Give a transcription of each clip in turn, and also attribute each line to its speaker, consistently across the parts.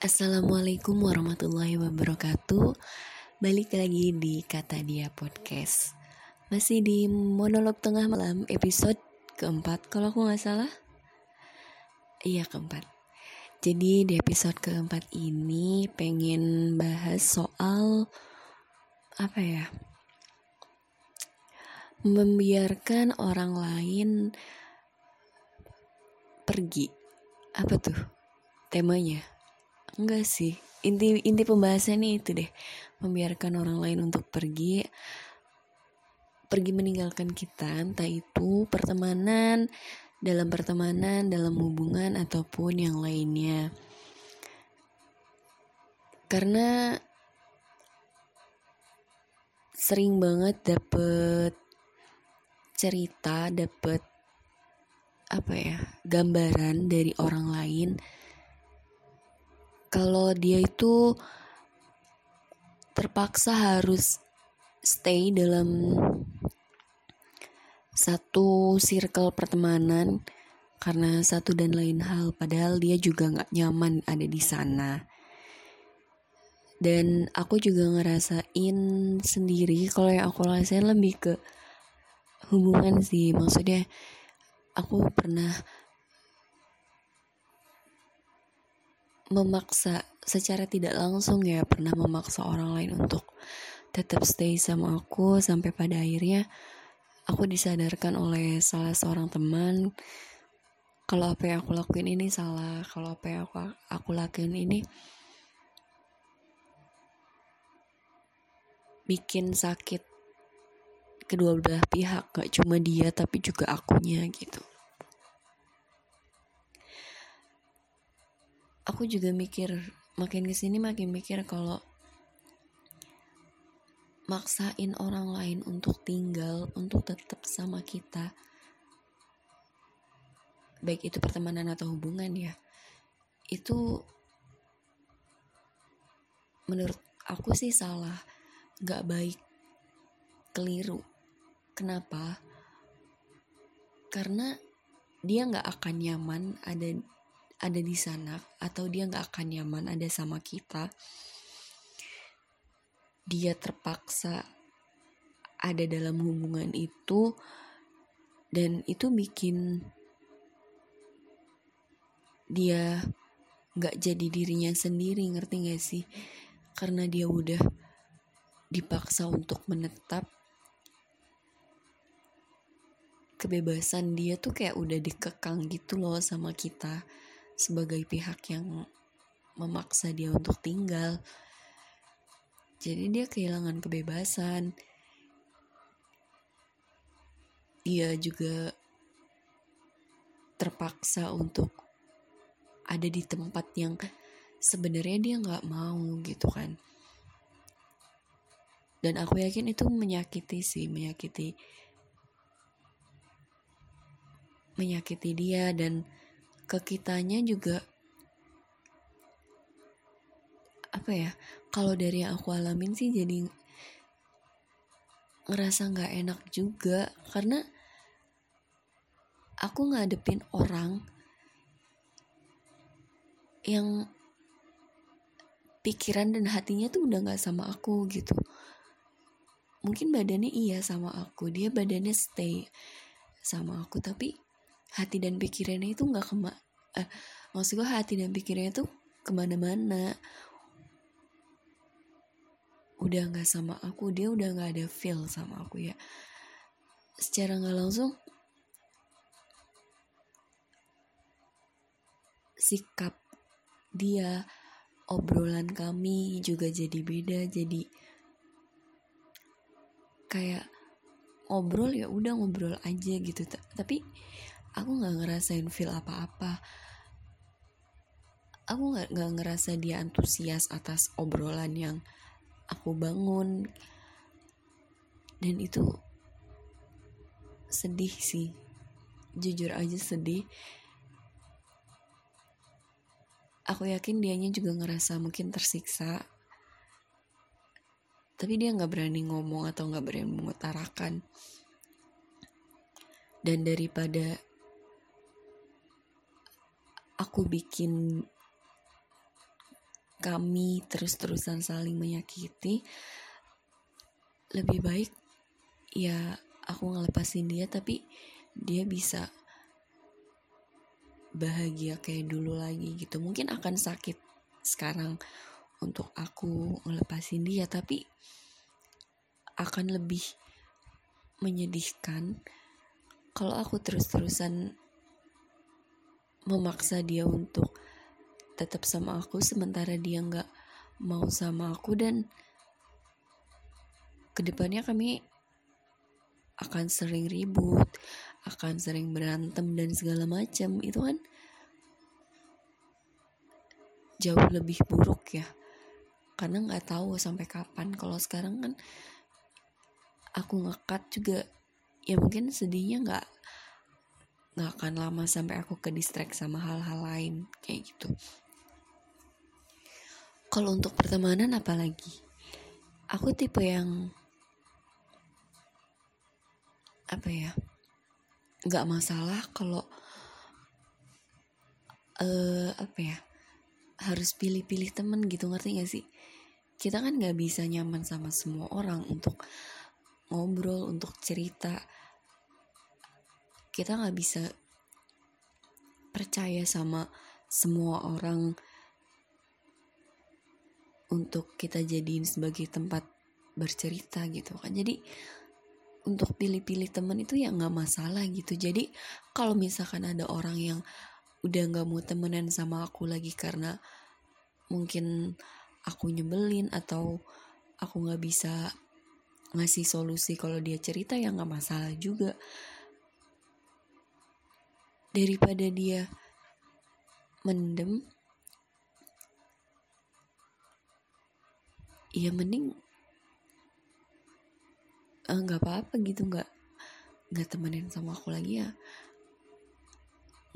Speaker 1: Assalamualaikum warahmatullahi wabarakatuh. Balik lagi di Kata Dia Podcast. Masih di monolog tengah malam episode keempat Kalau aku gak salah. Iya keempat. Jadi di episode keempat ini pengen bahas soal Apa ya Membiarkan orang lain pergi. Apa tuh temanya enggak sih. Inti inti pembahasannya itu deh. Membiarkan orang lain untuk pergi. Pergi meninggalkan kita entah itu pertemanan dalam pertemanan dalam hubungan ataupun yang lainnya. Karena sering banget dapet cerita dapet apa ya gambaran dari orang lain kalau dia itu terpaksa harus stay dalam satu circle pertemanan karena satu dan lain hal. Padahal dia juga nggak nyaman ada di sana. Dan aku juga ngerasain sendiri kalau yang aku rasain lebih ke hubungan sih. Maksudnya aku pernah memaksa secara tidak langsung ya pernah memaksa orang lain untuk tetap stay sama aku sampai pada akhirnya aku disadarkan oleh salah seorang teman kalau apa yang aku lakuin ini salah kalau apa yang aku aku lakuin ini bikin sakit kedua belah pihak gak cuma dia tapi juga akunya gitu aku juga mikir makin ke sini makin mikir kalau maksain orang lain untuk tinggal untuk tetap sama kita baik itu pertemanan atau hubungan ya itu menurut aku sih salah. Gak baik keliru. Kenapa? Karena dia nggak akan nyaman ada ada di sana atau dia nggak akan nyaman ada sama kita dia terpaksa ada dalam hubungan itu. Dan itu bikin dia nggak jadi dirinya sendiri ngerti gak sih? Karena dia udah dipaksa untuk menetap kebebasan dia tuh kayak udah dikekang gitu loh sama kita sebagai pihak yang memaksa dia untuk tinggal. Jadi dia kehilangan kebebasan. Dia juga terpaksa untuk ada di tempat yang sebenarnya dia nggak mau gitu kan. Dan aku yakin itu menyakiti sih, menyakiti menyakiti dia dan ke kitanya juga apa ya kalau dari yang aku alamin sih jadi ngerasa nggak enak juga. Karena aku ngadepin orang yang pikiran dan hatinya tuh udah nggak sama aku gitu. Mungkin badannya iya sama aku dia badannya stay sama aku tapi hati dan pikirannya itu nggak kema eh, maksud gue hati dan pikirannya tuh ke mana-mana. Udah nggak sama aku dia udah nggak ada feel sama aku ya. Secara nggak langsung sikap dia obrolan kami juga jadi beda jadi kayak ngobrol ya udah ngobrol aja gitu. Tapi aku nggak ngerasain feel apa-apa. Aku nggak nggak ngerasa dia antusias atas obrolan yang aku bangun. Dan itu sedih sih. Jujur aja sedih. Aku yakin dianya juga ngerasa mungkin tersiksa. Tapi dia nggak berani ngomong atau nggak berani mengutarakan. Dan daripada aku bikin kami terus-terusan saling menyakiti lebih baik ya aku ngelepasin dia tapi dia bisa bahagia kayak dulu lagi gitu. Mungkin akan sakit sekarang untuk aku ngelepasin dia tapi akan lebih menyedihkan kalau aku terus-terusan memaksa dia untuk tetap sama aku sementara dia nggak mau sama aku dan ke depannya kami akan sering ribut, akan sering berantem dan segala macam. Itu kan jauh lebih buruk ya. Karena nggak tahu sampai kapan. Kalau sekarang kan aku ngekat juga ya mungkin sedihnya nggak nggak akan lama sampai aku ke distract sama hal-hal lain kayak gitu. Kalau untuk pertemanan apalagi aku tipe yang apa ya? Nggak masalah kalau uh, apa ya? Harus pilih-pilih temen gitu ngerti gak sih? Kita kan nggak bisa nyaman sama semua orang untuk ngobrol untuk cerita kita nggak bisa percaya sama semua orang untuk kita jadiin sebagai tempat bercerita gitu kan. Jadi untuk pilih-pilih temen itu ya nggak masalah gitu. Jadi kalau misalkan ada orang yang udah nggak mau temenan sama aku lagi karena mungkin aku nyebelin atau aku nggak bisa ngasih solusi kalau dia cerita ya nggak masalah juga daripada dia mendem ya mending Eh, nggak uh, apa-apa gitu nggak nggak temenin sama aku lagi ya.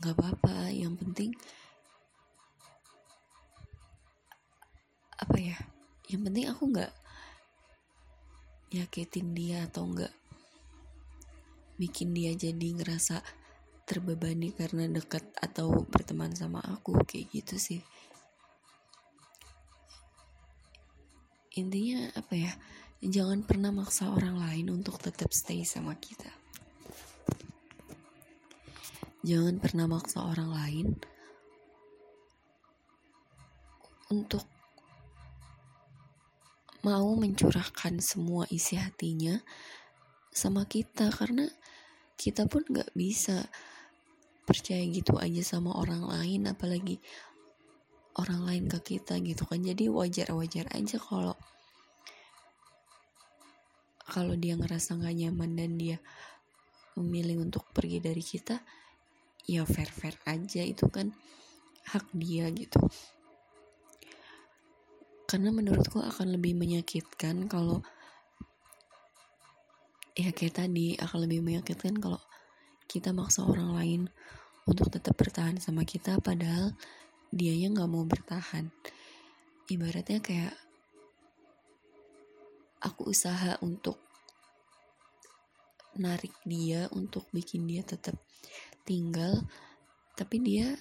Speaker 1: Nggak apa-apa yang penting apa ya yang penting aku nggak nyakitin dia atau nggak bikin dia jadi ngerasa terbebani karena dekat atau berteman sama aku kayak gitu sih intinya apa ya jangan pernah maksa orang lain untuk tetap stay sama kita. Jangan pernah maksa orang lain untuk mau mencurahkan semua isi hatinya sama kita karena kita pun gak bisa percaya gitu aja sama orang lain apalagi orang lain ke kita gitu kan. Jadi wajar-wajar aja kalau kalau dia ngerasa gak nyaman dan dia memilih untuk pergi dari kita ya fair fair aja itu kan hak dia gitu. Karena menurutku akan lebih menyakitkan kalau ya kayak tadi akan lebih menyakitkan kalau kita maksa orang lain untuk tetap bertahan sama kita padahal dianya nggak mau bertahan. Ibaratnya kayak aku usaha untuk narik dia untuk bikin dia tetap tinggal tapi dia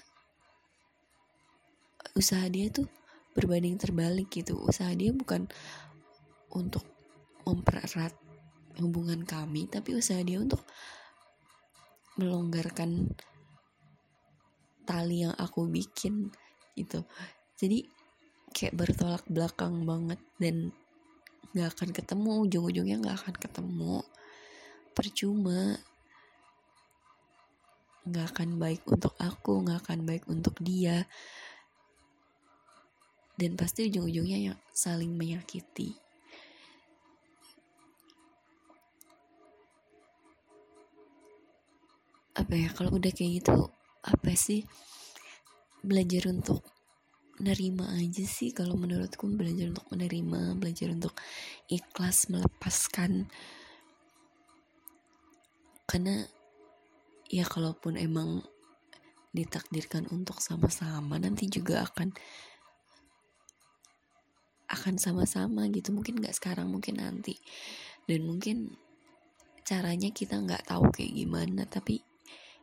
Speaker 1: usaha dia tuh berbanding terbalik gitu. Usaha dia bukan untuk mempererat hubungan kami tapi usaha dia untuk melonggarkan tali yang aku bikin gitu. Jadi kayak bertolak belakang banget dan nggak akan ketemu ujung-ujungnya nggak akan ketemu. Percuma. Nggak akan baik untuk aku nggak akan baik untuk dia. Dan pasti ujung-ujungnya yang saling menyakiti apa ya kalau udah kayak gitu apa sih belajar untuk menerima aja sih kalau menurutku belajar untuk menerima belajar untuk ikhlas melepaskan. Karena ya kalaupun emang ditakdirkan untuk sama-sama nanti juga akan akan sama-sama gitu. Mungkin nggak sekarang mungkin nanti. Dan mungkin caranya kita nggak tahu kayak gimana tapi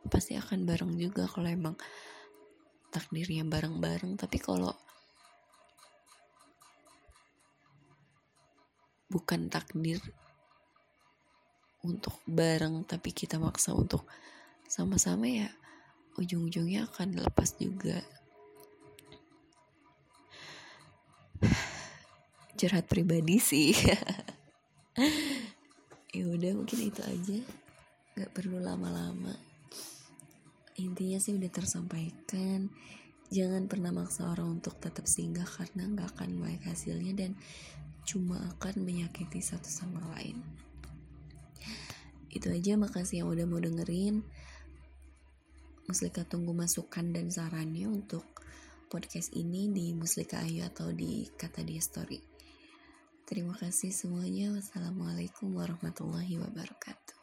Speaker 1: pasti akan bareng juga kalau emang takdirnya bareng-bareng. Tapi kalau bukan takdir untuk bareng tapi kita maksa untuk sama-sama ya ujung-ujungnya akan lepas juga. Curhat pribadi sih. Ya udah mungkin itu aja. Nggak perlu lama-lama intinya sih udah tersampaikan jangan pernah maksa orang untuk tetap singgah karena nggak akan baik hasilnya dan cuma akan menyakiti satu sama lain itu aja makasih yang udah mau dengerin Muslika tunggu masukan dan sarannya untuk podcast ini di Muslika Ayu atau di Kata Dia Story. Terima kasih semuanya. Wassalamualaikum warahmatullahi wabarakatuh.